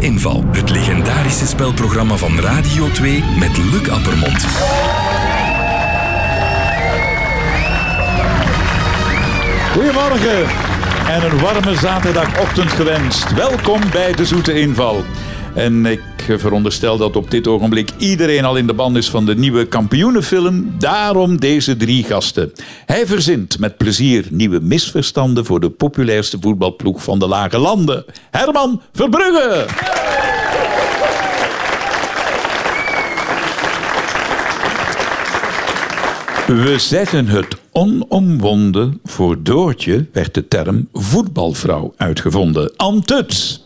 Inval. Het legendarische spelprogramma van Radio 2 met Luc Appermond. Goedemorgen en een warme zaterdagochtend gewenst. Welkom bij de Zoete Inval. En ik veronderstel dat op dit ogenblik iedereen al in de band is van de nieuwe kampioenenfilm. Daarom deze drie gasten. Hij verzint met plezier nieuwe misverstanden voor de populairste voetbalploeg van de Lage Landen. Herman Verbrugge. We zeggen het onomwonden. Voor Doortje werd de term voetbalvrouw uitgevonden. Antuts.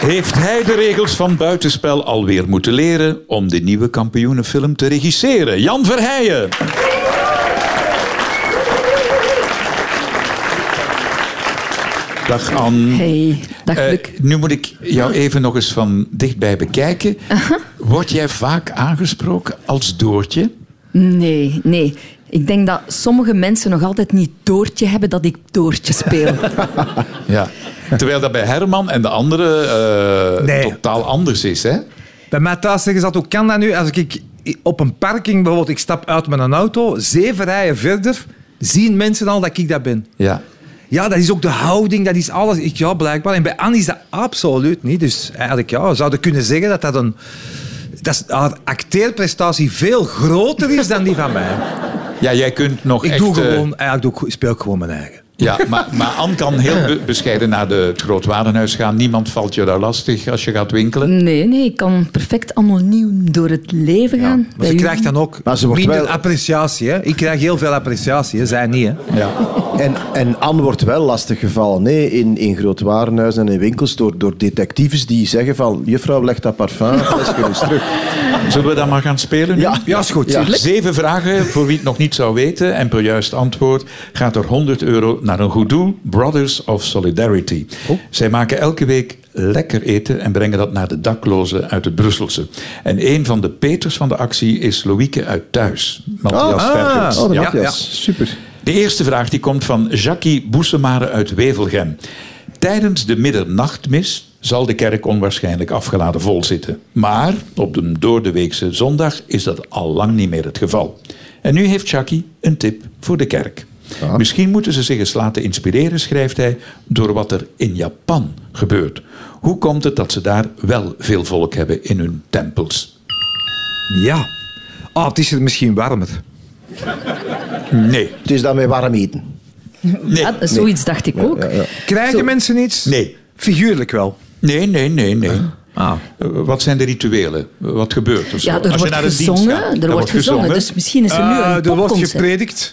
Heeft hij de regels van buitenspel alweer moeten leren om de nieuwe kampioenenfilm te regisseren? Jan Verheijen. Dag Anne. Hey, dag Luc. nu moet ik jou even nog eens van dichtbij bekijken. Word jij vaak aangesproken als Doortje? Nee, nee. Ik denk dat sommige mensen nog altijd niet doortje hebben dat ik doortje speel. Ja. Terwijl dat bij Herman en de anderen eh, Nee. totaal anders is, hè? Bij mij thuis zeggen ze dat, hoe kan dat nu? Als ik op een parking bijvoorbeeld, ik stap uit met een auto, zeven rijen verder, zien mensen al dat ik dat ben. Ja. Ja, dat is ook de houding, dat is alles. Ik, ja, blijkbaar. En bij Anne is dat absoluut niet. Dus eigenlijk, ja, we zouden kunnen zeggen dat dat een... Dat haar acteerprestatie veel groter is dan die van mij. Ja, jij kunt nog Ik echt... doe eh, gewoon, eigenlijk doe ik, speel ik gewoon mijn eigen. Ja, maar, maar Anne kan heel be- bescheiden naar de, het Grootwarenhuis gaan. Niemand valt je daar lastig als je gaat winkelen. Nee, nee, ik kan perfect anoniem door het leven gaan. Maar ze u. krijgt dan ook Maar ze wordt minder wel- appreciatie. Hè? Ik krijg heel veel appreciatie, hè? zij niet. Hè? Ja. En, en Anne wordt wel lastig gevallen hè, in, in warenhuizen en in winkels door, door detectives die zeggen van juffrouw, leg dat parfum flesje eens terug. Zullen we dat maar gaan spelen nu? Ja, Ja, is goed. Ja. Zeven vragen voor wie het nog niet zou weten. En per juist antwoord gaat er 100 euro naar een goed doel. Brothers of Solidarity. Zij maken elke week lekker eten en brengen dat naar de daklozen uit het Brusselse. En een van de peters van de actie is Loïke uit Thuis. Matthias Ah, Vergers. Oh, de Ja, Matthias. Super. De eerste vraag die komt van Jackie Boesemare uit Wevelgem. Tijdens de middernachtmis zal de kerk onwaarschijnlijk afgeladen vol zitten. Maar op de doordeweekse zondag is dat al lang niet meer het geval. En nu heeft Jackie een tip voor de kerk. Misschien moeten ze zich eens laten inspireren, schrijft hij, door wat er in Japan gebeurt. Hoe komt het dat ze daar wel veel volk hebben in hun tempels? Ja. Ah, het is er misschien warmer. Nee. Het is daarmee warm eten. Nee. Ja, zoiets dacht ik ook. Krijgen Zo. mensen iets? Nee. Figuurlijk wel. Nee, nee, nee, nee. Ah. Eh, Wat zijn de rituelen? Wat gebeurt er zo? Ja, Als er je wordt naar de dienst gezongen. gaat, er wordt gezongen. Dus misschien is er nu Eh, een er wordt gepredikt.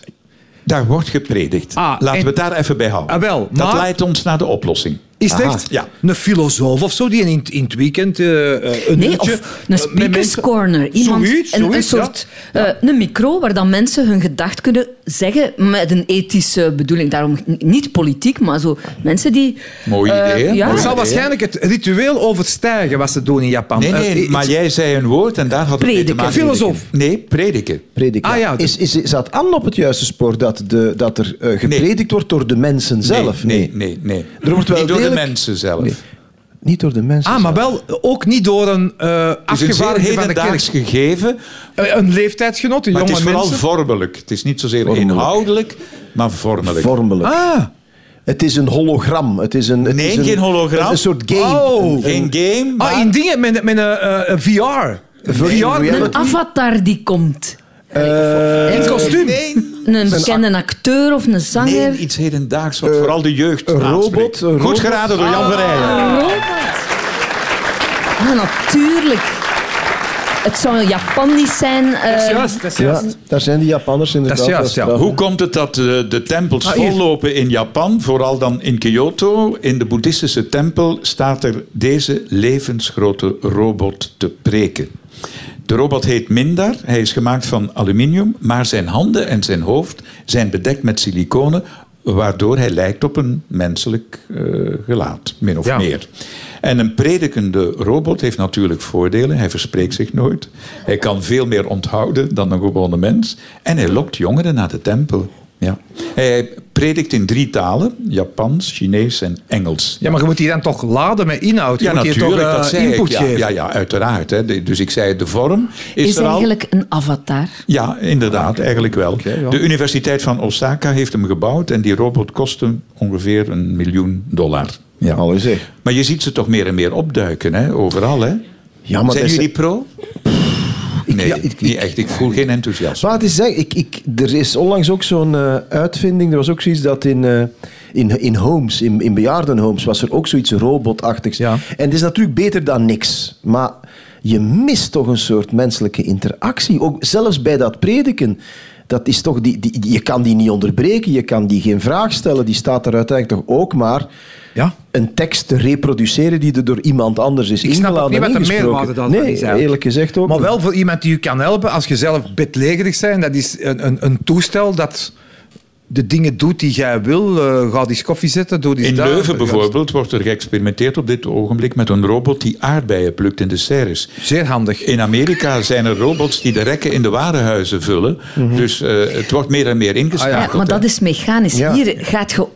Daar wordt gepredikt. Ah, Laten en- we het daar even bij houden. Ah, wel, Dat maar- leidt ons naar de oplossing. Is het Aha. echt Ja. een filosoof of zo die in, in het weekend eh, eh, een Nee, uurtje, of een eh, speakers corner. Iemand, Zoiets, een, een ja. soort eh, een micro waar dan mensen hun gedacht kunnen zeggen met een ethische bedoeling. Daarom niet politiek, maar zo mensen die... Mooi eh, idee, ja. Het zal waarschijnlijk het ritueel overstijgen wat ze doen in Japan. Nee, nee, Eh, maar iets- jij zei een woord en daar had het mee te Prediken. maken. Filosoof. Nee, prediken. Prediken. Ah, ja, is, is, zat Anne op het juiste spoor dat, de, dat er eh, gepredikt wordt door de mensen zelf? Nee, nee, nee. Er wordt wel Niet door de mensen zelf. Niet door de mensen Ah, maar wel ook niet door een eh Het is een zeer afgevaardigde van de kerk. hedendaags gegeven, Eh, Een leeftijdsgenoot, een maar het jonge is vooral mensen. vormelijk. Het is niet zozeer Vormelijk. inhoudelijk, maar vormelijk. Vormelijk. Ah, Het is een hologram. Het is een, het Nee, is een, geen hologram. Een, een soort game. Oh. Een- een- Geen game, maar... ah in dingen met, met een eh, eh, VR. VR. Een avatar die komt. Eh, in kostuum. Nee, Een bekende acteur of een zanger. nee, iets hedendaags wat vooral de jeugd een robot, een Goed geraden door Jan. Een robot. Ja, natuurlijk. Het zou Japanisch zijn. eh, Dat is juist, dat is ja, juist. daar zijn die Japanners inderdaad. Dat is juist, ja. Hoe komt het dat de, de tempels Ah, vollopen in Japan, vooral dan in Kyoto? In de boeddhistische tempel staat er deze levensgrote robot te preken. De robot heet Mindar. Hij is gemaakt van aluminium, maar zijn handen en zijn hoofd zijn bedekt met siliconen, waardoor hij lijkt op een menselijk eh, gelaat, min of Ja. meer. En een predikende robot heeft natuurlijk voordelen. Hij verspreekt zich nooit. Hij kan veel meer onthouden dan een gewone mens. En hij lokt jongeren naar de tempel. Ja. Hij predikt in drie talen: Japans, Chinees en Engels. Ja, maar je moet die dan toch laden met inhoud. Je Ja, moet natuurlijk, toch, eh, dat zei input ik. Ja, geven. ja, ja, uiteraard. Hè. Dus ik zei, de vorm is, Is er al. eigenlijk een avatar. Ja, inderdaad, eigenlijk wel. ja. De Universiteit van Osaka heeft hem gebouwd en die robot kostte ongeveer een miljoen dollar. Ja. Allee zeg. Maar je ziet ze toch meer en meer opduiken, hè? overal. Hè? Ja, maar Zijn is- jullie pro? Nee, ja, ik- niet echt. Ik voel geen enthousiasme. Maar het is zeg, ik, ik, er is onlangs ook zo'n eh, uitvinding. Er was ook zoiets dat in, eh, in, in homes, in, in bejaardenhomes, was er ook zoiets robotachtigs. Ja. En het is natuurlijk beter dan niks. Maar je mist toch een soort menselijke interactie. Ook zelfs bij dat prediken. Dat is toch die, die, je kan die niet onderbreken, je kan die geen vraag stellen. Die staat er uiteindelijk toch ook maar Ja. een tekst te reproduceren die er door iemand anders is Ik snap niet wat de meerwaarde daarvan Nee, is eigenlijk. eerlijk gezegd ook Maar wel voor iemand die je kan helpen als je zelf bedlegerig bent. Dat is een, een, een toestel dat de dingen doet die jij wil. Eh ga eens koffie zetten, doe eens In daar. Leuven bijvoorbeeld wordt er geëxperimenteerd op dit ogenblik met een robot die aardbeien plukt in de serres. Zeer handig. In Amerika zijn er robots die de rekken in de warenhuizen vullen. Dus eh, het wordt meer en meer ingeschakeld. Ja, maar dat is mechanisch. Ja. Hier gaat je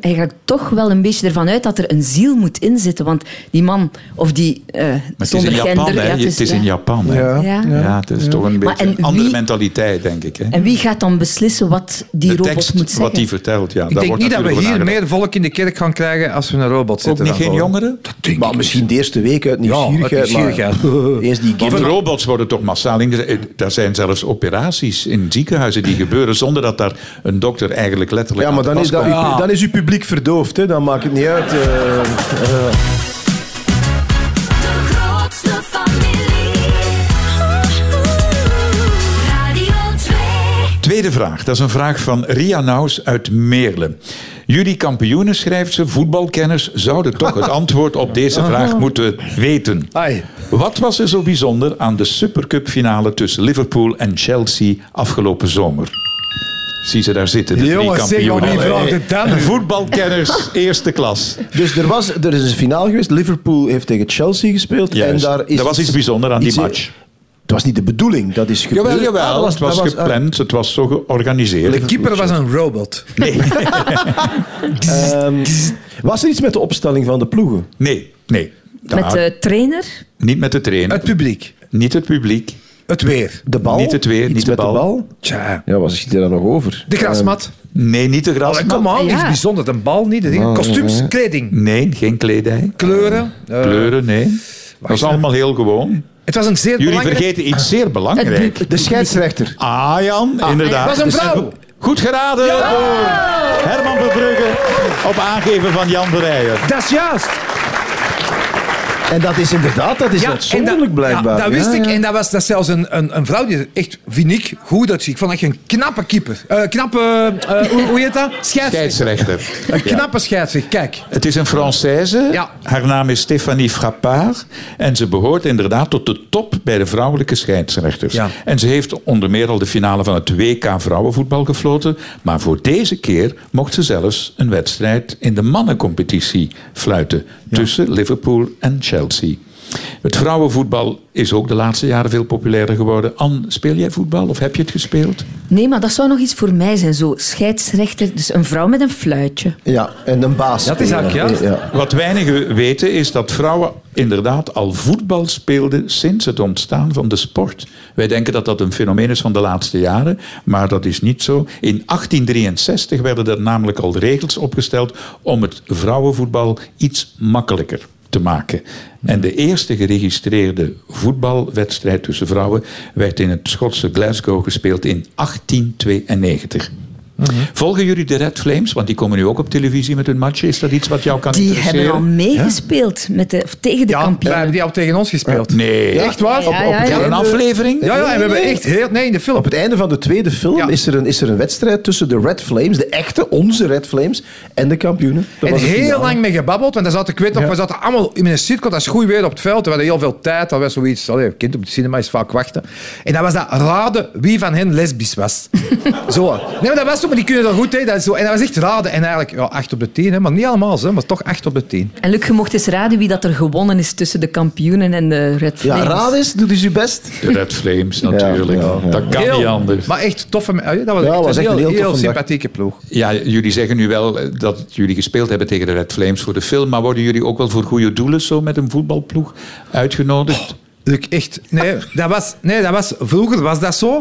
eigenlijk toch wel een beetje ervan uit dat er een ziel moet inzitten. Want die man, of die eh het zonder in Japan, gender... hè. ja, Het is in ja. Japan. hè. Ja. Ja. Ja, het is toch een beetje en een andere wie- mentaliteit, denk ik. Hè. En wie gaat dan beslissen wat die de robot tekst, moet zeggen? wat die vertelt, ja. Ik denk wordt niet dat we hier meer volk in de kerk gaan krijgen als we een robot Ook zetten. niet geen jongeren? Maar misschien de eerste week uit nieuwsgierigheid. uit maar eens die Want robots worden toch massaal ingezet. Er zijn zelfs operaties in ziekenhuizen die gebeuren zonder dat daar een dokter eigenlijk letterlijk Ja, maar dan is, dat, dan is uw publiek verdoofd. Hè. Dan maakt het niet uit. De grootste familie. Radio 2. Tweede vraag, dat is een vraag van Ria Naus uit Meerlen. Jullie kampioenen, schrijft ze, voetbalkenners, zouden toch het antwoord op deze vraag moeten weten. Wat was er zo bijzonder aan de Supercup finale tussen Liverpool en Chelsea afgelopen zomer? Zie ze daar zitten, de drie Jongens, zeg maar, kampioenen. Voetbalkenners, eerste klas. Dus er, was, er is een finale geweest. Liverpool heeft tegen Chelsea gespeeld. Juist. En daar is er was iets bijzonders aan die match. Het was niet de bedoeling. Dat is gebeurd. Jawel, jawel. Ah, dat het was, dat gepland, het was zo georganiseerd. De keeper was een robot. ehm, was er iets met de opstelling van de ploegen? Nee, nee. Met de trainer? Niet met de trainer. Het publiek. Niet het publiek. Het weer. De bal? Niet het weer, Iets niet de met bal. de bal? Tja. Ja, wat schiet er dan nog over? De grasmat. Nee, niet de grasmat. kom aan, Ja. iets bijzonders. Een bal niet. de dingen. Kostuums, kleding, Nee, geen kledij. kleuren. Eh, Kleuren, nee. Dat is allemaal heel gewoon. Het was een zeer Jullie belangrijk... vergeten iets zeer belangrijks. De scheidsrechter. Ah, Jan, inderdaad. Het was een vrouw. Goed geraden door Herman Verbrugge op aangeven van Jan de Rijer. Dat is juist. En dat is inderdaad, dat is en uitzonderlijk dat, blijkbaar. Ja, dat wist Ja, ik. ja. En dat was dat zelfs een, een, een vrouw die er echt, vind ik, goed uitziet. Ik vond echt een knappe keeper. Eh, knappe, eh, hoe, hoe heet dat? Scheidsrechter. Scheidsrechter. Een knappe scheidsrechter. Kijk. Het is een Française. Ja. Haar naam is Stéphanie Frappard. En ze behoort inderdaad tot de top bij de vrouwelijke scheidsrechters. Ja. En ze heeft onder meer al de finale van het WK vrouwenvoetbal gefloten. Maar voor deze keer mocht ze zelfs een wedstrijd in de mannencompetitie fluiten. Tussen Liverpool en Chelsea. Het vrouwenvoetbal is ook de laatste jaren veel populairder geworden. Anne, speel jij voetbal of heb je het gespeeld? Nee, maar dat zou nog iets voor mij zijn. Zo scheidsrechter, dus een vrouw met een fluitje. Ja, en een baas. Dat is eigenlijk juist. Ja. Wat weinigen weten is dat vrouwen inderdaad al voetbal speelden sinds het ontstaan van de sport. Wij denken dat dat een fenomeen is van de laatste jaren, maar dat is niet zo. In 1863 werden er namelijk al regels opgesteld om het vrouwenvoetbal iets makkelijker te maken. En de eerste geregistreerde voetbalwedstrijd tussen vrouwen werd in het Schotse Glasgow gespeeld in 1892. Volgen jullie de Red Flames? Want die komen nu ook op televisie met hun matchen. Is dat iets wat jou kan Die interesseren? hebben al meegespeeld met de, of tegen de Ja, wij kampioenen. hebben die al tegen ons gespeeld. Nee. Echt waar? Ja, ja, ja, ja. Een aflevering? Ja, ja, en we hebben echt heel... Nee, in de film. Op het einde van de tweede film Ja. is, er een, is er een wedstrijd tussen de Red Flames, de echte, onze Red Flames, en de kampioenen. Dat En was heel finale. lang mee gebabbeld, want dan zat ik weet nog, Ja. we zaten allemaal in een cirkel, dat is goed weer op het veld, we hadden heel veel tijd, dat was zoiets, allee, kind op de cinema is vaak wachten. En dat was dat raden wie van hen lesbisch was. Zo. Nee, maar dat was maar die kunnen dat goed. Hè. Dat is zo, en dat was echt raden. En eigenlijk ja, 8 op de 10, hè, maar niet allemaal, hè, maar toch 8 op de 10. En Luc, je mocht eens raden wie dat er gewonnen is tussen de kampioenen en de Red Ja, Flames. raad eens, doe eens uw best. De Red Flames natuurlijk. ja, ja. Dat kan Heel- niet anders. Maar echt toffe... ja, Dat was, Ja, echt was een echt een heel, sympathieke ploeg. Ja, jullie zeggen nu wel eh, dat jullie gespeeld hebben tegen de Red Flames voor de film, maar worden jullie ook wel voor goede doelen zo met een voetbalploeg uitgenodigd? Luc, echt. Nee, dat was, nee, dat was, vroeger was dat zo.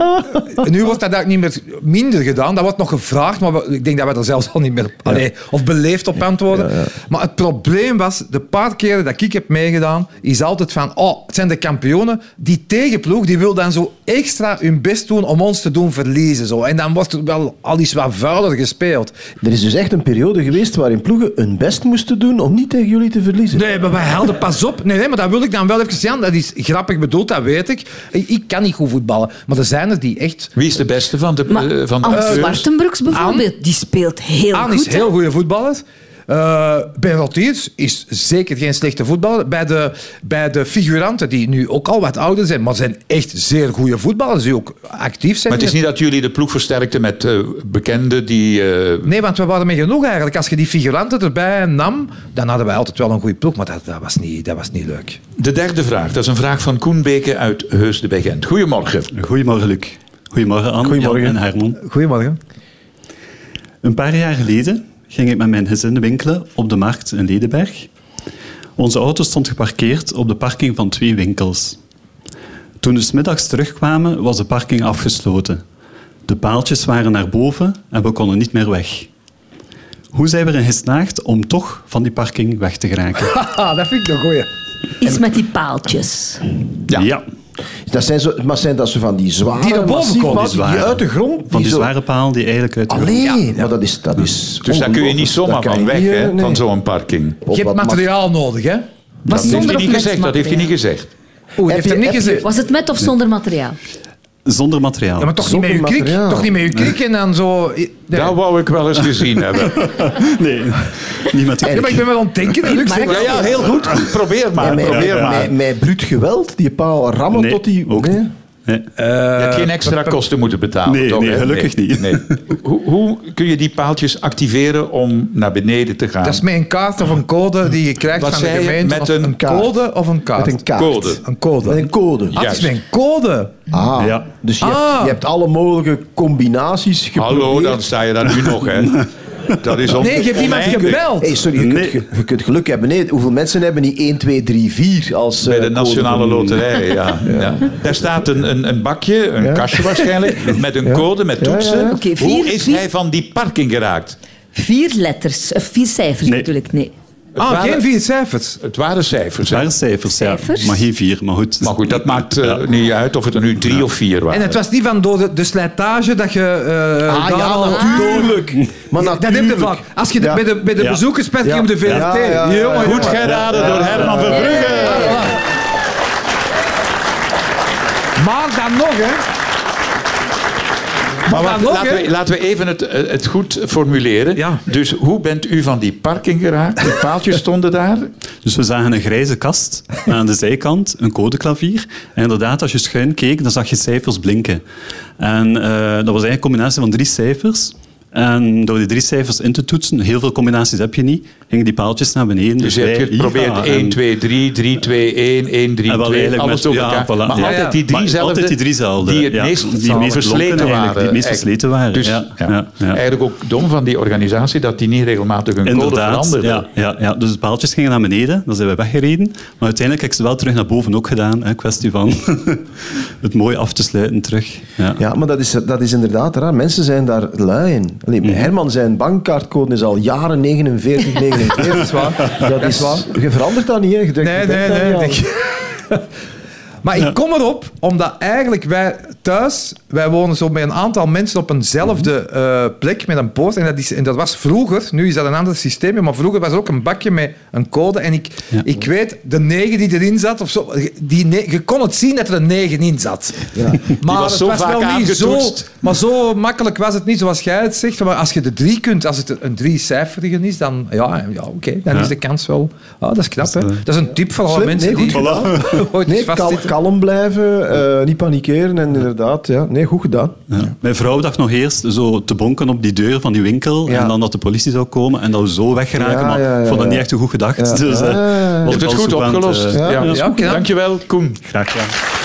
Nu wordt dat niet meer minder gedaan. Dat wordt nog gevraagd, maar we- ik denk dat we er zelfs al niet meer allee, of beleefd op antwoorden. Maar het probleem was, de paar keren dat ik heb meegedaan, is altijd van, oh, het zijn de kampioenen. Die tegenploeg, die wil dan zo extra hun best doen om ons te doen verliezen. Zo. En dan wordt er wel al iets wat vuiler gespeeld. Er is dus echt een periode geweest waarin ploegen hun best moesten doen om niet tegen jullie te verliezen. Nee, maar wij hadden pas op. Nee, nee, maar dat wil ik dan wel even zeggen. Dat is grappig bedoeld, dat weet ik. Ik, kan niet goed voetballen. Maar er zijn er die echt... Wie is de beste van de, Maar eh, van de Anne? Zwartenbroeks bijvoorbeeld, die speelt heel Aan goed. is hè? heel goede voetballer. Eh ben Rotiers is zeker geen slechte voetballer. Bij de, bij de figuranten, die nu ook al wat ouder zijn, maar zijn echt zeer goede voetballers, die ook actief zijn. Maar het is niet dat jullie de ploeg versterkten met eh, bekenden die... eh, Nee, want we waren mee genoeg eigenlijk. Als je die figuranten erbij nam, dan hadden wij altijd wel een goede ploeg. Maar dat, dat, was, niet, dat was niet leuk. De derde vraag, dat is een vraag van Koen Beke uit Heusden bij Gent. Goedemorgen. Goedemorgen, Luc. Goedemorgen, Anne, Goedemorgen. En Herman. Goedemorgen. Een paar jaar geleden ging ik met mijn gezin winkelen op de markt in Ledenberg. Onze auto stond geparkeerd op de parking van twee winkels. Toen we 's middags terugkwamen, was de parking afgesloten. De paaltjes waren naar boven en we konden niet meer weg. Hoe zijn we erin geslaagd om toch van die parking weg te geraken? Haha, dat vind ik een goeie. Iets met die paaltjes. Ja. Dat zijn zo, maar zijn dat zo van die zware, Die naar boven massief, komen, die zware. die uit de grond... Van die zo- zware paal die eigenlijk uit de grond- Allee, maar dat is, dat is Dus daar kun je niet zomaar van weg, hè, nee. van zo'n parking. Je hebt wat materiaal nodig, hè? Maar Dat heeft zonder hij of niet met gezegd, dat heeft hij niet gezegd. Oeh, Heb heeft je- er niet heb je- gezegd. Was het met of zonder materiaal? Zonder materiaal. Ja, maar toch niet Zonder met je krik. Toch niet met je krik en dan zo... Nee. Dat wou ik wel eens gezien hebben. Nee, niet met Ja, maar ik ben wel aan het denken. Zeg Ja, ja, heel goed. Probeer maar, met, probeer maar. met, met bruut geweld, die paal rammen Nee, tot die... ook nee? Nee. Je hebt geen extra kosten moeten betalen, Nee, toch? nee, hè? gelukkig niet. Nee. Hoe, hoe kun je die paaltjes activeren om naar beneden te gaan? Dat is met een kaart of een code die je krijgt Wat van de gemeente. Met een code of een kaart? Met een kaart. Code. Een code. Met een code. Ah, het is met een code. Ah, Ja. dus je, hebt, Ah. je hebt alle mogelijke combinaties geprobeerd. Hallo, dan sta je daar nu nog, hè. Dat is Nee, je hebt iemand gebeld. Hey, sorry, je, Nee. kunt, je, je kunt geluk hebben. Nee, hoeveel mensen hebben die 1, 2, 3, 4 als Bij eh, de Nationale Loterij, ja. ja. Daar staat een, een, een bakje, een Ja. kastje waarschijnlijk, met een code, met Ja, ja, toetsen. Hoe is vier- hij van die parking geraakt? Vier letters, of vier cijfers Nee. natuurlijk. Nee. Ah, waren- geen vier cijfers. Het waren cijfers. hè. Zware cijfers. Maar geen vier, maar goed. Maar goed, dat maakt eh, niet uit of het er nu drie of vier waren. En het was niet van door de, de slijtage dat je... eh, Ah ja, natuurlijk. Maar Dat heb je vaak. Als je de, bij de, bij de Ja. op de VRT... Ja, ja, ja, ja. Jongen, Goed geraden door Herman Verbrugge. Maar dan nog, hè. Maar wacht, laten, we, laten we even het, eh, het goed formuleren. Ja. Dus hoe bent u van die parking geraakt? De paaltjes stonden daar. Dus we zagen een grijze kast en aan de zijkant een codeklavier. En inderdaad, als je schuin keek, dan zag je cijfers blinken. En eh, dat was eigenlijk een combinatie van drie cijfers. En door die drie cijfers in te toetsen, heel veel combinaties heb je niet, gingen die paaltjes naar beneden. Dus je hebt geprobeerd ja, 1, en- 2, 3, 3, 2, 1, 1, 3, En wel 2, eigenlijk alles met- door ja, elkaar. voilà, maar ja. altijd die Maar driezelfde. altijd die driezelfde, Die het ja. meest, Die meest versleten waren. eigenlijk, die meest versleten waren, Dus, ja, ja. ja, ja. Eigenlijk ook dom van die organisatie dat die niet regelmatig hun code Inderdaad, veranderde. ja, ja, ja. Dus de paaltjes gingen naar beneden, dan zijn we weggereden. Maar uiteindelijk heb ik ze wel terug naar boven ook gedaan. Een kwestie van het mooi af te sluiten terug. Ja. Ja, maar dat is, dat is inderdaad raar. Mensen zijn daar lui in. Allee, Mhm. Herman zijn bankkaartcode is al jaren 49, 49. Dat is waar. Dat is waar. Je verandert dat niet, hè. Je denkt, Nee, nee, nee. Maar ik kom erop, omdat eigenlijk wij thuis, wij wonen zo met een aantal mensen op eenzelfde eh, plek met een poort. En dat, is, en dat was vroeger, nu is dat een ander systeem, maar vroeger was er ook een bakje met een code. En ik, Ja. ik weet, de negen die erin zat, of zo, die ne- je kon het zien dat er een negen in zat. Maar was het zo was vaak wel niet zo, maar zo makkelijk was het niet, zoals jij het zegt. Maar als je de drie kunt, als het een drie-cijferige is, dan ja, ja oké, dan Ja. is de kans wel... Ah, dat is knap, hè. eh, Dat is een tip voor alle mensen nee, die goed gedaan. ooit Nee. Kalm blijven, eh, niet panikeren en inderdaad. Ja. Nee, goed gedaan. Ja. Mijn vrouw dacht nog eerst zo te bonken op die deur van die winkel. Ja. En dan dat de politie zou komen en dat we zo weggeraken. Ja, maar ja, ja, ik vond dat ja. niet echt een goed gedacht. Ja. Dus, Ja, ja, ja. was Je hebt het goed opgelost. eh, Ja, ja. Dankjewel, Koen. Graag gedaan.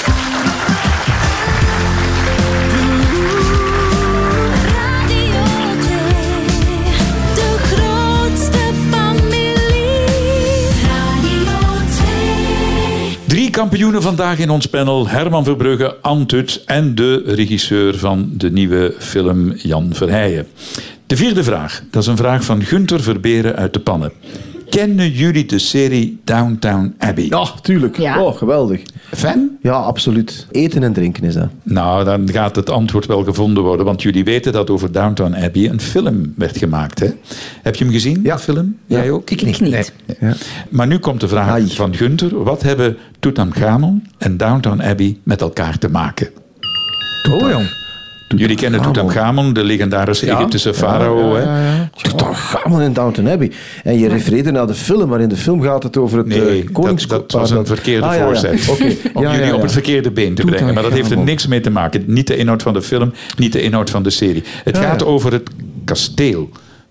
Drie kampioenen vandaag in ons panel. Herman Verbrugge, Ann Tut en de regisseur van de nieuwe film Jan Verheijen. De vierde vraag, dat is een vraag van Gunther Verberen uit de Pannen. Kennen jullie de serie Downtown Abbey? Ja, tuurlijk. Ja. Oh, geweldig. Fan? Ja, absoluut. Eten en drinken is dat. Nou, dan gaat het antwoord wel gevonden worden, want jullie weten dat over Downtown Abbey een film werd gemaakt. Hè? Heb je hem gezien, Ja. de film? Ja. Jij ook? Ik niet. Ja. Maar nu komt de vraag Ai. van Gunther. Wat hebben Tutankhamon en Downtown Abbey met elkaar te maken? Oh, jong. Jullie kennen Tutankhamon, de legendarische Egyptische farao. hè? Tutankhamon in Downton Abbey. En je refereerde naar de film, maar in de film gaat het over het Nee, eh, dat, dat was een verkeerde Ah, ja, ja. voorzet. Oké. Om Ja, jullie ja, op ja. het verkeerde been te brengen. Maar dat heeft er niks mee te maken. Niet de inhoud van de film, niet de inhoud van de serie. Het Ja, gaat ja. over het kasteel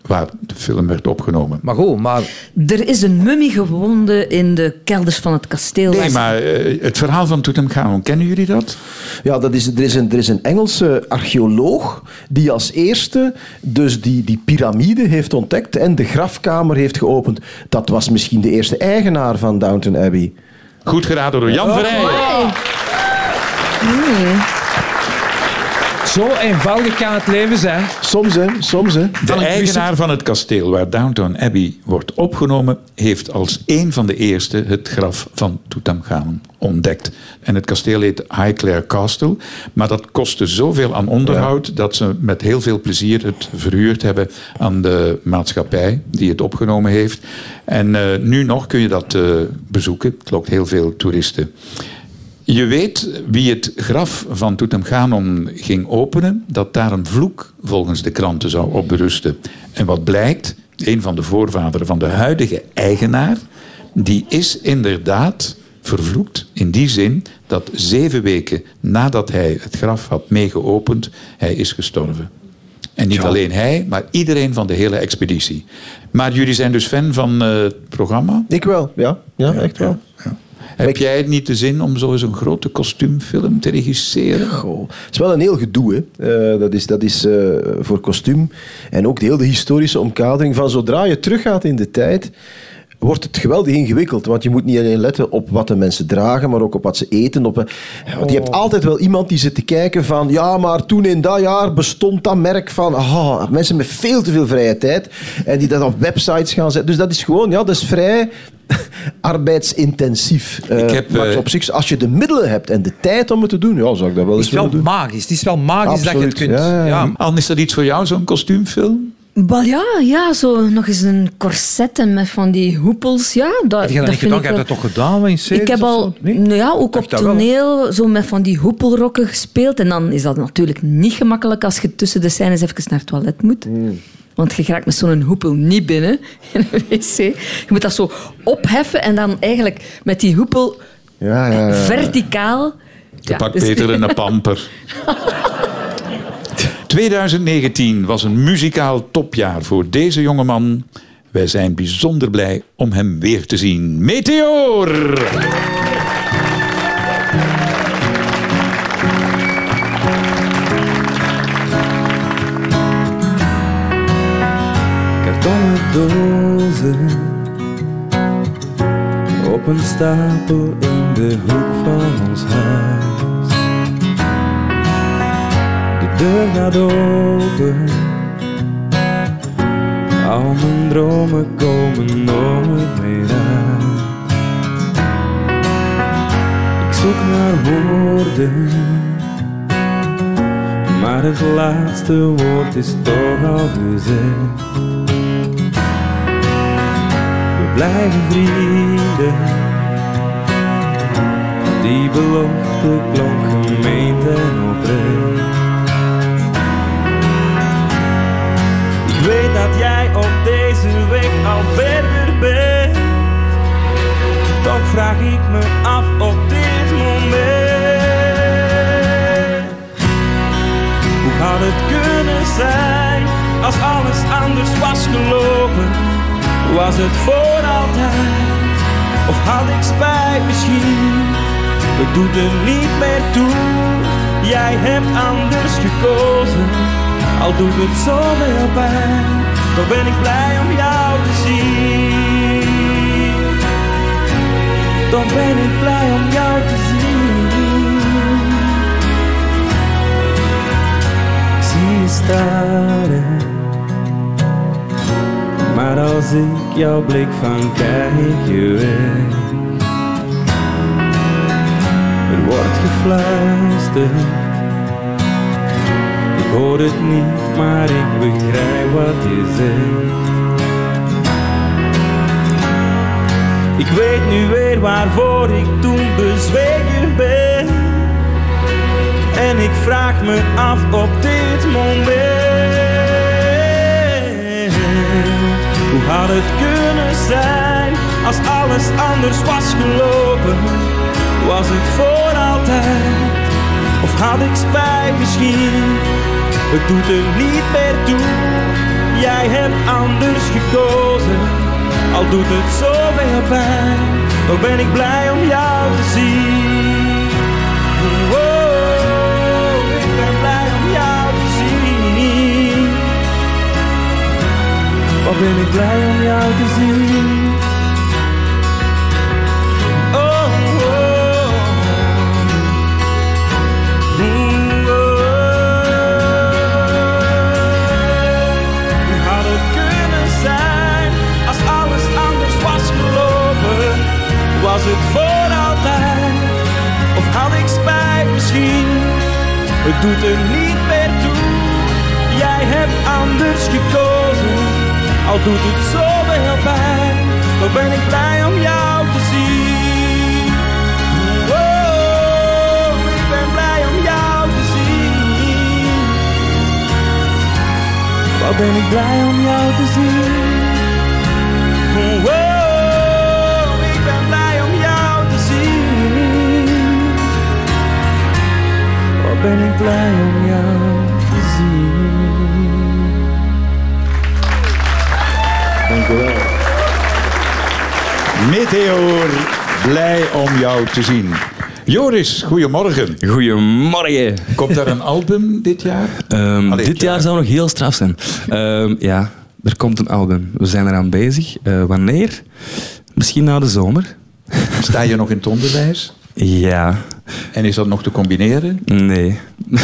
waar de film werd opgenomen. Maar goed, maar Er is een mummie gevonden in de kelders van het kasteel. Nee, maar eh, het verhaal van Tutankhamon, kennen jullie dat? Ja, dat is, er, is een, er is een Engelse archeoloog die als eerste dus die, die piramide heeft ontdekt en de grafkamer heeft geopend. Dat was misschien de eerste eigenaar van Downton Abbey. Goed geraden door Jan Verheijen. Zo eenvoudig kan het leven zijn. Soms, hè. Soms, hè. De eigenaar van het kasteel waar Downton Abbey wordt opgenomen, heeft als een van de eerste het graf van Tutankhamon ontdekt. En het kasteel heet Highclere Castle, maar dat kostte zoveel aan onderhoud dat ze met heel veel plezier het verhuurd hebben aan de maatschappij die het opgenomen heeft. En eh, nu nog kun je dat eh, bezoeken. Het lokt heel veel toeristen. Je weet wie het graf van Tutankhamon ging openen, dat daar een vloek volgens de kranten zou op berusten. En wat blijkt, een van de voorvaderen van de huidige eigenaar, die is inderdaad vervloekt in die zin dat zeven weken nadat hij het graf had meegeopend, hij is gestorven. En niet alleen hij, maar iedereen van de hele expeditie. Maar jullie zijn dus fan van eh, het programma? Ik wel, ja. Ja, echt wel. Heb jij niet de zin om zo eens een grote kostuumfilm te regisseren? Goh. Het is wel een heel gedoe. Hè. Eh, dat is, dat is eh, voor kostuum. En ook de hele historische omkadering van zodra je teruggaat in de tijd wordt het geweldig ingewikkeld. Want je moet niet alleen letten op wat de mensen dragen, maar ook op wat ze eten. Op, eh, want je hebt altijd wel iemand die zit te kijken van... Ja, maar toen in dat jaar bestond dat merk van... Ah, mensen met veel te veel vrije tijd. En die dat op websites gaan zetten. Dus dat is gewoon... Ja, dat is vrij arbeidsintensief. Eh, Ik heb, maar eh, op zich, als je de middelen hebt en de tijd om het te doen, ja, zou ik dat wel Het eens is wel willen doen. magisch. Het is wel magisch dat je het kunt. ja, ja, ja. Anne, is dat iets voor jou, zo'n kostuumfilm? Wel ja, ja, zo nog eens een corset en met van die hoepels. Ja, dat, Heb je dat vind ik Heb dat toch gedaan in series Ik heb al? Nee? nou ja, ook op wel. toneel zo met van die hoepelrokken gespeeld. En dan is dat natuurlijk niet gemakkelijk als je tussen de scènes even naar het toilet moet. Hmm. Want je raakt met zo'n hoepel niet binnen in een wc. Je moet dat zo opheffen en dan eigenlijk met die hoepel Ja, ja, ja. verticaal. Je Ja, pakt dus- beter een pamper. 2019 was een muzikaal topjaar voor deze jongeman. Wij zijn bijzonder blij om hem weer te zien. Meteor! kartonnen dozen op een stapel in de hoek van ons huis. De deur gaat open, al mijn dromen komen nooit meer uit. Ik zoek naar woorden, maar het laatste woord is toch al gezegd. We blijven vrienden. Die belofte klonk gemeend en oprecht. dat jij op deze weg al verder bent. Toch vraag ik me af op dit moment. Hoe had het kunnen zijn als alles anders was gelopen? Was het voor altijd? Of had ik spijt misschien? We doet er niet meer toe. Jij hebt anders gekozen, al doet het zoveel pijn. Dan ben ik blij om jou te zien. Dan ben ik blij om jou te zien. Zie je hè. Maar als ik jouw blik van kijk je weg. Er wordt gefluisterd. Ik hoor het niet, maar ik begrijp wat je zegt. Ik weet nu weer waarvoor ik toen bezweken ben. En ik vraag me af op dit moment. Hoe had het kunnen zijn als alles anders was gelopen? Was het voor altijd? Of had ik spijt misschien? Het doet er niet meer toe. Jij hebt anders gekozen. Al doet het zoveel pijn. Dan ben ik blij om jou te zien. Oh, ik ben blij om jou te zien. Wat ben ik blij om jou te zien. Het voor altijd? Of had ik spijt misschien? Het doet er niet meer toe. Jij hebt anders gekozen. Al doet het zoveel pijn. Dan ben ik blij om jou te zien. Oh, ik ben blij om jou te zien. Wat ben ik blij om jou te zien. Ben ik blij om jou te zien. Dank u wel. Meteor, blij om jou te zien. Joris, goedemorgen. Goedemorgen. Komt daar een album dit jaar? Ehm, Allee, dit jaar zou nog heel straf zijn. Ehm, ja, er komt een album. We zijn eraan bezig. Eh, wanneer? Misschien na de zomer. Sta je nog in het onderwijs? Ja. En is dat nog te combineren? Nee.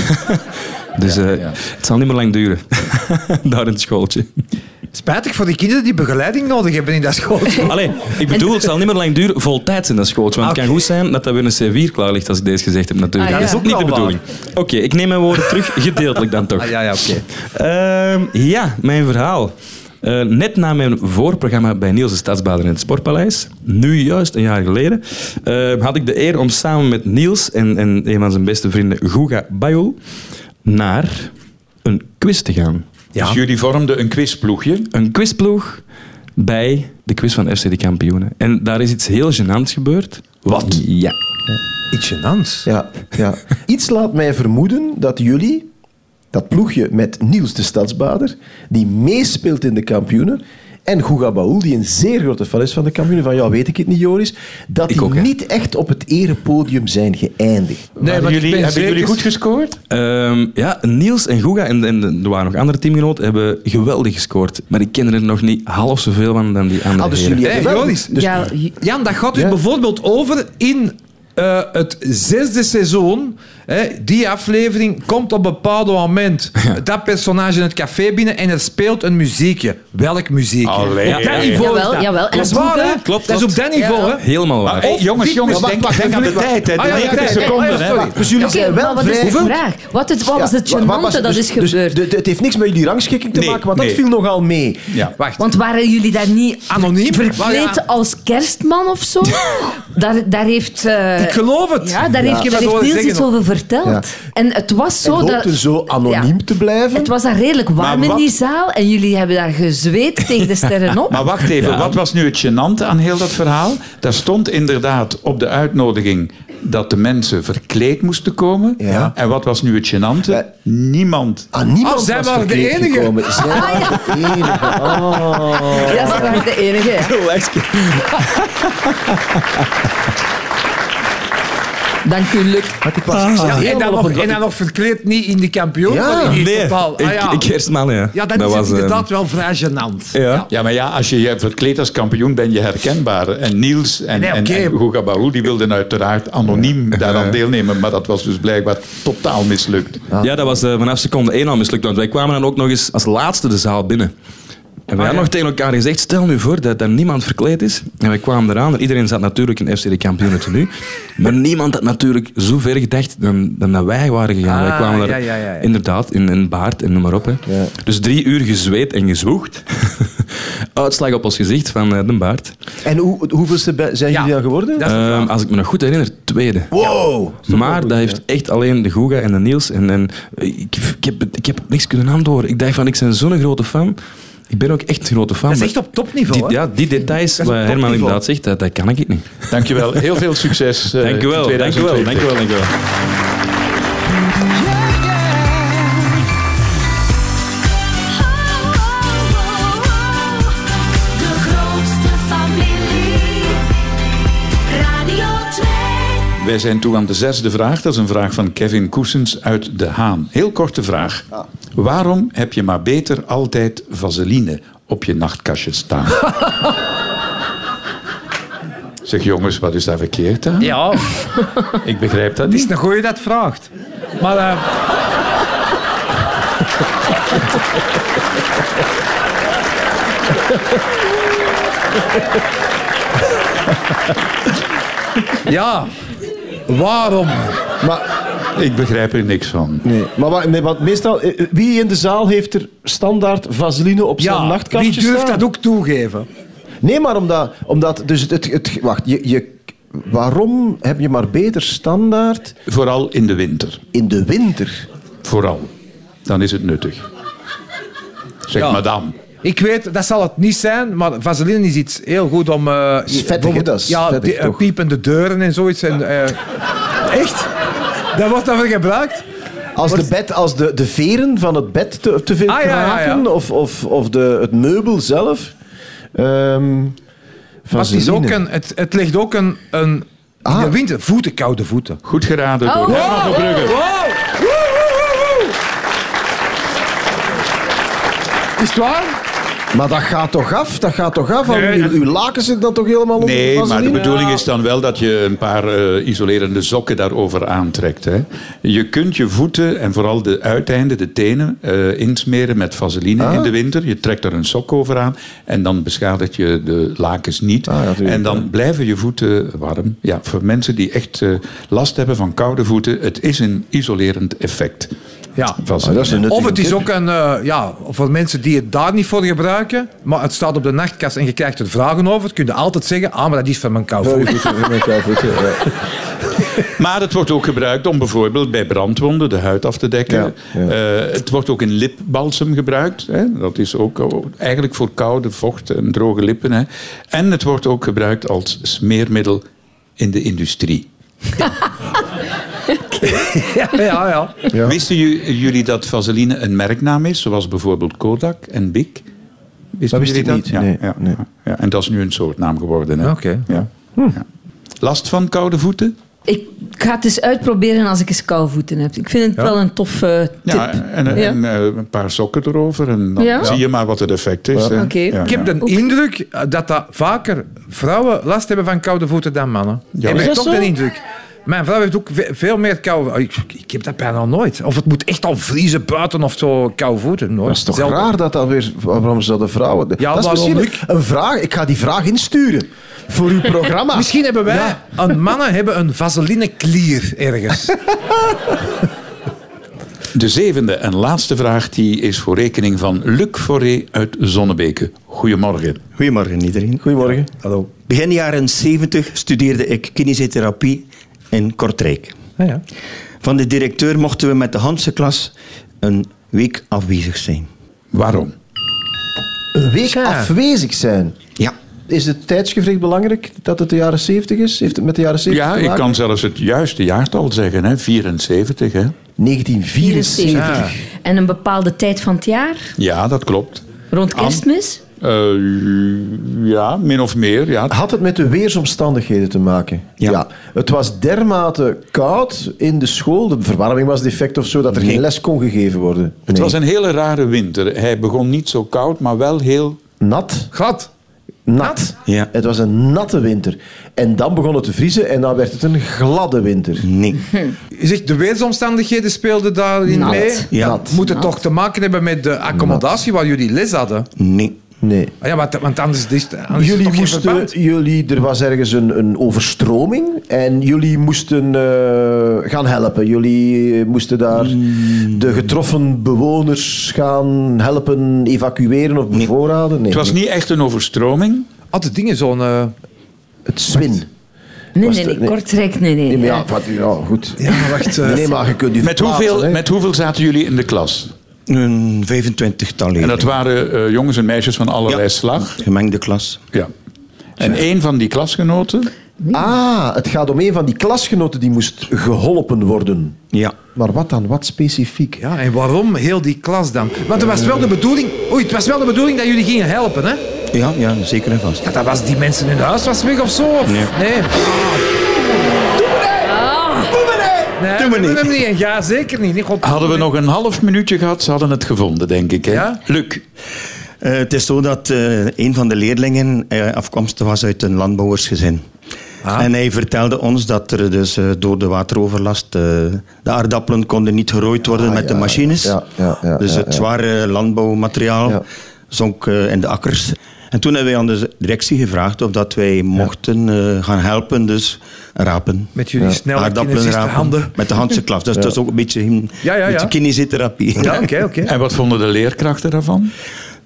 dus eh, ja. het zal niet meer lang duren. Daar in het schooltje. Spijtig voor die kinderen die begeleiding nodig hebben in dat schooltje. Allee, ik bedoel, het zal niet meer lang duren voltijds in dat schooltje. Want het kan Oké. goed zijn dat dat weer een C4 klaar ligt als ik deze gezegd heb natuurlijk. Ah, Dat is ook niet de bedoeling. Oké, ik neem mijn woorden terug. Gedeeltelijk dan toch. Ah, ja, ja, oké. Ehm, ja, mijn verhaal. Eh, net na mijn voorprogramma bij Niels de Stadsbader in het Sportpaleis, nu juist een jaar geleden, eh, had ik de eer om samen met Niels en, en een van zijn beste vrienden, Guga Bayul, naar een quiz te gaan. Ja. Dus jullie vormden een quizploegje. Een quizploeg bij de quiz van FC de Kampioenen. En daar is iets heel gênants gebeurd. Wat? Ja. Iets gênants. Ja, ja. Iets laat mij vermoeden dat jullie, ploegje met Niels de Stadsbader, die meespeelt in de kampioenen, en Guga Baul, die een zeer grote fan is van de kampioenen, van ja, weet ik het niet, Joris, dat Ik die ook, niet echt op het erepodium zijn geëindigd. Nee, maar jullie, ben hebben zeker- jullie goed gescoord? Ehm, ja, Niels en Guga en, en er waren nog andere teamgenoten hebben geweldig gescoord. Maar ik ken er nog niet half zoveel van dan die andere Ah, dus jullie Hey. Joris. dus- ja, Jan, dat gaat dus Ja. bijvoorbeeld over in eh, het zesde seizoen. Hè, die aflevering komt op een bepaald moment dat personage in het café binnen en er speelt een muziekje. Welk muziekje? Allee. Op Ja, dat ja, niveau Jawel, is dat. jawel. En Dat is waar, hè? Klopt, Dat is op dat niveau, Ja. hè? Helemaal waar. Maar, hey, jongens, jongens, denk, wacht, denk aan de tijd. Hè. Ah, ja, 90 ja, ja, seconden. ja, hè. sorry. Dus jullie Oké, zijn wel maar wat is vrij... de vraag? Wat, het, wat was het Ja, gênante dat dus- is dus gebeurd? de- de- het heeft niks met jullie rangschikking te Nee, maken, want nee. dat viel nogal mee. Ja. Wacht. Want waren jullie daar niet Anoniem? verkleed ja. als kerstman of zo? daar, daar heeft... eh, Ik geloof het. Ja, daar heeft, daar heeft Niels zeggen iets over verteld. Ja. En het was En zo... dat, hoopte zo anoniem Ja. te blijven. Het was daar redelijk warm in die zaal en jullie hebben daar gezweet tegen de sterren op. Maar wacht even, wat was nu het gênante aan heel dat verhaal? Daar stond inderdaad op de uitnodiging dat de mensen verkleed moesten komen. Ja. En wat was nu het gênante? Niemand. Ah, niemand Oh, zij was waren de verkleed enige. gekomen. Zij waren de enige. Oh. Ja, ze waren de enige. hè. Dank u, Luc. Maar ik was Ja, en, dan nog, en dan nog verkleed niet in de kampioen, Ja. maar in Nee, totaal. ik, Ah, ja. ik eerst mannen, ja. ja, dat, dat is was, eh, inderdaad wel vrij gênant. ja. Ja, maar ja, als je je verkleedt als kampioen ben je herkenbaar. En Niels en, Nee, en, oké. en die wilden uiteraard anoniem daaraan deelnemen. Maar dat was dus blijkbaar totaal mislukt. Ja, dat was eh, vanaf seconde één al mislukt. Want wij kwamen dan ook nog eens als laatste de zaal binnen. En wij Ah, ja. nog tegen elkaar gezegd, stel nu voor dat er niemand verkleed is. En wij kwamen eraan. en Iedereen zat natuurlijk in FC de kampioenen tenue. Maar niemand had natuurlijk zo ver gedacht dan, dan dat wij waren gegaan. wij Ah, kwamen daar ja, ja, ja, ja. inderdaad in een baard en noem maar op. Hè. Ja. Dus drie uur gezweet en gezwoegd. Uitslag op ons gezicht van eh, de baard. En hoe, hoeveelste zijn Ja. jullie dan geworden? Ehm, als ik me nog goed herinner, tweede. Wow. Maar dat heeft echt alleen de Guga en de Niels. En, en ik, ik, heb, ik heb niks kunnen antwoorden. Ik dacht van, ik ben zo'n grote fan. Ik ben ook echt een grote fan. Dat is echt op topniveau. ja, die details waar Herman topniveau. inderdaad zegt, dat, dat kan ik niet. Dankjewel. Heel veel succes. eh, Dank u wel, in dank u wel, 2020. dank u wel, dank u wel. De grootste familie. Radio 2. Wij zijn toe aan de zesde vraag. Dat is een vraag van Kevin Koesens uit De Haan. Heel korte vraag. Waarom heb je maar beter altijd vaseline op je nachtkastje staan? zeg jongens, wat is daar verkeerd aan? Ja, Ik begrijp dat het is niet. een goeie dat vraagt. Maar... eh, ja, waarom? Maar, Ik begrijp er niks van. nee. maar nee, want meestal, eh, eh, wie in de zaal heeft er standaard vaseline op zijn Ja, nachtkastje wie durft staan? dat ook toegeven? Nee, maar omdat... omdat dus het, het, het- wacht, je, je, waarom heb je maar beter standaard Vooral in de winter. in de winter? Vooral. Dan is het nuttig. Zeg Ja. madame. Ik weet, dat zal het niet zijn, maar vaseline is iets heel goed om... eh, is vettig, hè? bijvoorbeeld- Dat is ja, vettig, die, toch? piepende deuren en zoiets. En, eh, echt? Dat wordt daarvoor gebruikt? Als, de, bed, als de, de veren van het bed te, te veel Ah, ja, ja, ja. kraken Of, of, of de, het meubel zelf. Ehm Maar het, is ook een, het, het ligt ook een... een in Ah. de winter, voeten, koude voeten. Goed geraden door Oh. Herman van Brugge. Is het waar? Maar dat gaat toch af? Dat gaat toch af? Nee, uw, dat- uw laken zit dan toch helemaal onder Nee, maar de bedoeling is dan wel dat je een paar eh, isolerende sokken daarover aantrekt. Hè. Je kunt je voeten en vooral de uiteinden, de tenen, eh, insmeren met vaseline Ah. in de winter. Je trekt er een sok over aan en dan beschadigt je de lakens niet. Ah, ja, en dan ja. blijven je voeten warm. Ja, voor mensen die echt eh, last hebben van koude voeten, het is een isolerend effect. Ja. Dat is een Of het is tip. ook een, eh, ja, voor mensen die het daar niet voor gebruiken, maar het staat op de nachtkast en je krijgt er vragen over, kun je altijd zeggen, ah, maar dat is van mijn kou. Ja, je voeten, ja, je voeten, ja. Maar het wordt ook gebruikt om bijvoorbeeld bij brandwonden de huid af te dekken. Ja, ja. Eh, het wordt ook in lipbalsem gebruikt. Hè. Dat is ook o- eigenlijk voor koude, vocht en droge lippen. Hè. En het wordt ook gebruikt als smeermiddel in de industrie. Ja, ja, ja. Ja. Wisten ju- jullie dat vaseline een merknaam is, zoals bijvoorbeeld Kodak en Bic? Wisten Dat wist jullie ik niet, Ja, nee, ja, nee. ja. En dat is nu een soort naam geworden. Hè. Oké. Ja. Ja. Last van koude voeten? Ik ga het eens uitproberen als ik eens koude voeten heb. Ik vind het wel een toffe tip. Ja, en, en, Ja. en, eh, een paar sokken erover en dan Ja. zie je maar wat het effect is. Oké. Ja, Ik heb ja. de indruk dat, dat vaker vrouwen last hebben van koude voeten dan mannen. Ja. heb Is ik dat toch de indruk. Mijn vrouw heeft ook ve- veel meer koude... oh, Ik, ik heb dat bijna nooit. Of het moet echt al vriezen buiten of zo koude voeten. Nooit. Dat is toch raar dat dat weer... Waarom zouden vrouwen... Ja, dat is misschien een vraag. Ik ga die vraag insturen. Voor uw programma. Misschien hebben wij... Een mannen hebben een vaseline klier ergens. De zevende en laatste vraag die is voor rekening van Luc Foré uit Zonnebeke. Goedemorgen. Goedemorgen iedereen. Goedemorgen. Hallo. Begin jaren 70 studeerde ik kinesiotherapie in Kortrijk. Ah, ja. Van de directeur mochten we met de Hanse klas een week afwezig zijn. Waarom? Een week afwezig zijn. Ja, is het tijdsgevricht belangrijk dat het de jaren 70 is? Heeft het met de jaren 70 Ja, te ik kan zelfs het juiste jaartal zeggen, hè? 74. Hè? 1974. En een bepaalde tijd van het jaar? Ja, dat klopt. Rond kerstmis? Eh, ja, min of meer. Ja. Had het met de weersomstandigheden te maken? Ja. Het was dermate koud in de school, de verwarming was defect of zo, dat er geen les kon gegeven worden. Het Nee. was een hele rare winter. Hij begon niet zo koud, maar wel heel... nat. Gat. Nat. Ja. Het was een natte winter. En dan begon het te vriezen en dan werd het een gladde winter. Nee. Je zegt, de weersomstandigheden speelden daarin Nat. mee. Ja. Nat. Moet het toch te maken hebben met de accommodatie waar jullie les hadden? Nee. Nee. Ah ja, want, want anders is, anders is er Jullie moesten, jullie, er was ergens een, een overstroming en jullie moesten eh, gaan helpen. Jullie moesten daar Hmm. de getroffen bewoners gaan helpen evacueren of bevoorraden. Nee, Het was niet echt een overstroming. Altijd dingen zo'n... eh, het zwin. Nee, nee, nee, nee. Kortrijk, nee, nee. Nee, maar ja, Eh, wat, ja, goed. ja, wacht. eh, Nee, maar je kunt je Met hoeveel, hè. met hoeveel zaten jullie in de klas? Een 25-tal En leerlingen. dat waren eh, jongens en meisjes van allerlei Ja. slag. Gemengde klas. Ja. En één van die klasgenoten... Ah, het gaat om een van die klasgenoten die moest geholpen worden. Ja. Maar wat dan? Wat specifiek? Ja, en waarom heel die klas dan? Want het was wel de bedoeling... Oei, het was wel de bedoeling dat jullie gingen helpen, hè? Ja, ja, zeker en vast. Ja, dat was die mensen hun huis was weg of zo? Of? Nee. Nee. Nee, Doe maar niet. doen hem niet. Ja, zeker niet. God, Hadden we nog een half minuutje gehad, ze hadden het gevonden, denk ik. Hè? Ja? Luc, Eh, het is zo dat eh, een van de leerlingen eh, afkomstig was uit een landbouwersgezin. En hij vertelde ons dat er dus eh, door de wateroverlast eh, de aardappelen konden niet gerooid worden met de machines. Ja, ja, ja, dus ja, het zware landbouwmateriaal Ja. zonk eh, in de akkers. En toen hebben wij aan de directie gevraagd of dat wij mochten eh, gaan helpen, dus rapen. Met jullie snelle Aardappelen kinesiste rapen. handen. Met de handse klas. Dus dat is ook een beetje, een Ja, ja, ja. beetje kinesiotherapie. Ja, oké, oké. en wat vonden de leerkrachten daarvan?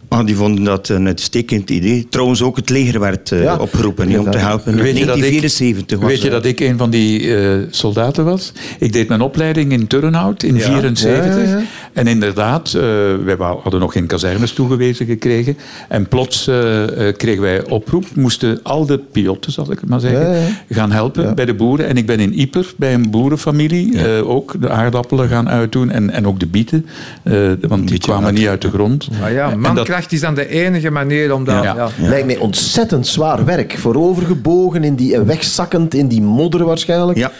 Ah, die vonden dat een uitstekend idee. Trouwens, ook het leger werd eh, Ja. opgeroepen om te helpen. In Weet je dat ik- 1974 was Weet je dat. ik een van die eh, soldaten was? Ik deed mijn opleiding in Turnhout in 1974. Ja, ja, ja. En inderdaad, eh, wij hadden nog geen kazernes toegewezen gekregen. En plots eh, eh, kregen wij oproep. Moesten al de piotten, zal ik het maar zeggen, Ja, ja. gaan helpen bij de boeren. En ik ben in Ieper bij een boerenfamilie eh, ook de aardappelen gaan uitdoen. En, en ook de bieten. eh, want die kwamen niet uit de grond. Maar ja, dat- is dan de enige manier om dat... Ja. Ja. Lijkt mij ontzettend zwaar werk. Voorovergebogen, in die, en wegzakkend in die modder waarschijnlijk. Ja.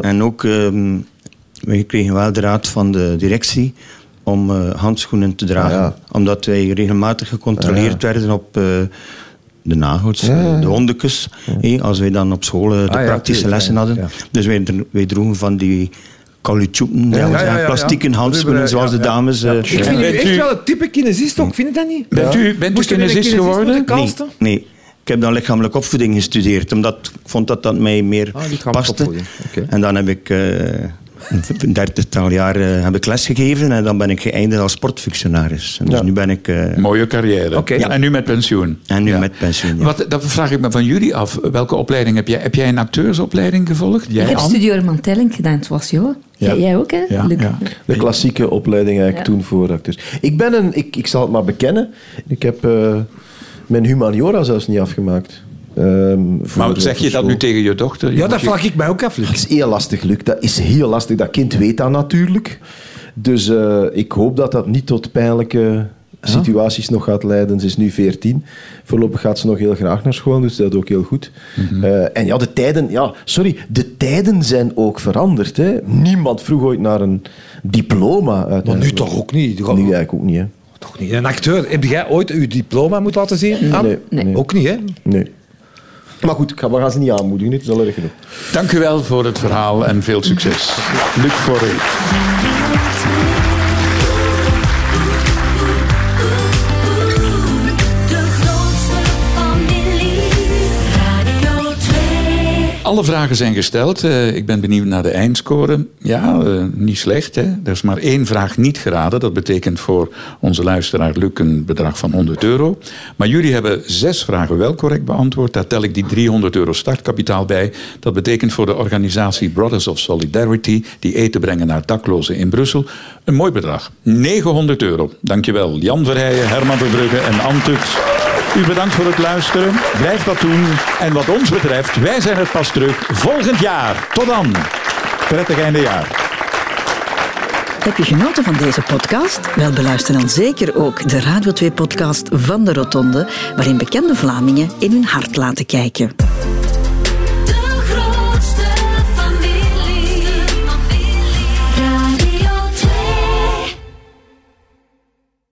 En ook, ehm wij kregen wel de raad van de directie om eh, handschoenen te dragen. Ah, ja. Omdat wij regelmatig gecontroleerd werden op eh, de nagels, Ja, ja, ja. de hondekes. eh, als wij dan op school eh, de Ah, praktische lessen hadden. ja. Dus wij, wij droegen van die caoutchouten, Ja, ja, ja, ja, ja. plastieken handschoenen, zoals ja, de ja. dames. eh, Ik vind u Bent echt u- wel het type kinesist ook, vind je dat niet? Bent u, bent kinesist kinesist geworden? Nee. Ik heb dan lichamelijke opvoeding gestudeerd, omdat ik vond dat dat mij meer Ah, paste. En dan heb ik eh, een dertigtal jaar eh, heb ik lesgegeven en dan ben ik geëindigd als sportfunctionaris. En dus Ja. nu ben ik... eh, Mooie carrière. Oké. Ja. En nu met pensioen. En nu Ja. met pensioen, ja. Wat, dat vraag ik me van jullie af. Welke opleiding heb jij? Heb jij een acteursopleiding gevolgd? Jij, Ik heb Anne? Studio Mantelling gedaan, zoals jou. Jij, jij ook, hè? Ja, Luc? ja. De klassieke opleiding eigenlijk Ja. toen voor acteurs. Ik ben een, ik, ik zal het maar bekennen, ik heb eh, mijn humaniora zelfs niet afgemaakt. Ehm, voor Maar zeg je dat nu tegen je dochter? Ja, dat je- vraag ik mij ook af, Luc. Dat is heel lastig, Luc. Dat is heel lastig. Dat kind weet dat natuurlijk. Dus eh, ik hoop dat dat niet tot pijnlijke situaties nog gaat leiden. Ze is nu 14. Voorlopig gaat ze nog heel graag naar school, dus dat is ook heel goed. Mhm. Eh, en ja, de tijden, ja, sorry, de tijden zijn ook veranderd. Hè. Niemand vroeg ooit naar een diploma. Maar nu toch ook niet? Nu eigenlijk ook niet, hè. Toch niet. Een acteur, heb jij ooit uw diploma moeten laten zien? Nee, nee. Ook niet, hè? Nee. Maar goed, ik ga, we gaan ze niet aanmoedigen. Het is al erg genoeg. Dank u wel voor het verhaal en veel succes. Luc Forey. Alle vragen zijn gesteld. Eh, ik ben benieuwd naar de eindscore. Ja, eh, niet slecht. Hè? Er is maar één vraag niet geraden. Dat betekent voor onze luisteraar Luc een bedrag van 100 euro. Maar jullie hebben zes vragen wel correct beantwoord. Daar tel ik die 300 euro startkapitaal bij. Dat betekent voor de organisatie Brothers of Solidarity... die eten brengen naar daklozen in Brussel... een mooi bedrag. 900 euro. Dankjewel. Jan Verheijen, Herman Verbrugge en Antux. U bedankt voor het luisteren. Blijf dat doen. En wat ons betreft, wij zijn er pas terug volgend jaar. Tot dan. Prettig einde jaar. Heb je genoten van deze podcast? Wel, beluister dan zeker ook de Radio 2-podcast van de Rotonde, waarin bekende Vlamingen in hun hart laten kijken.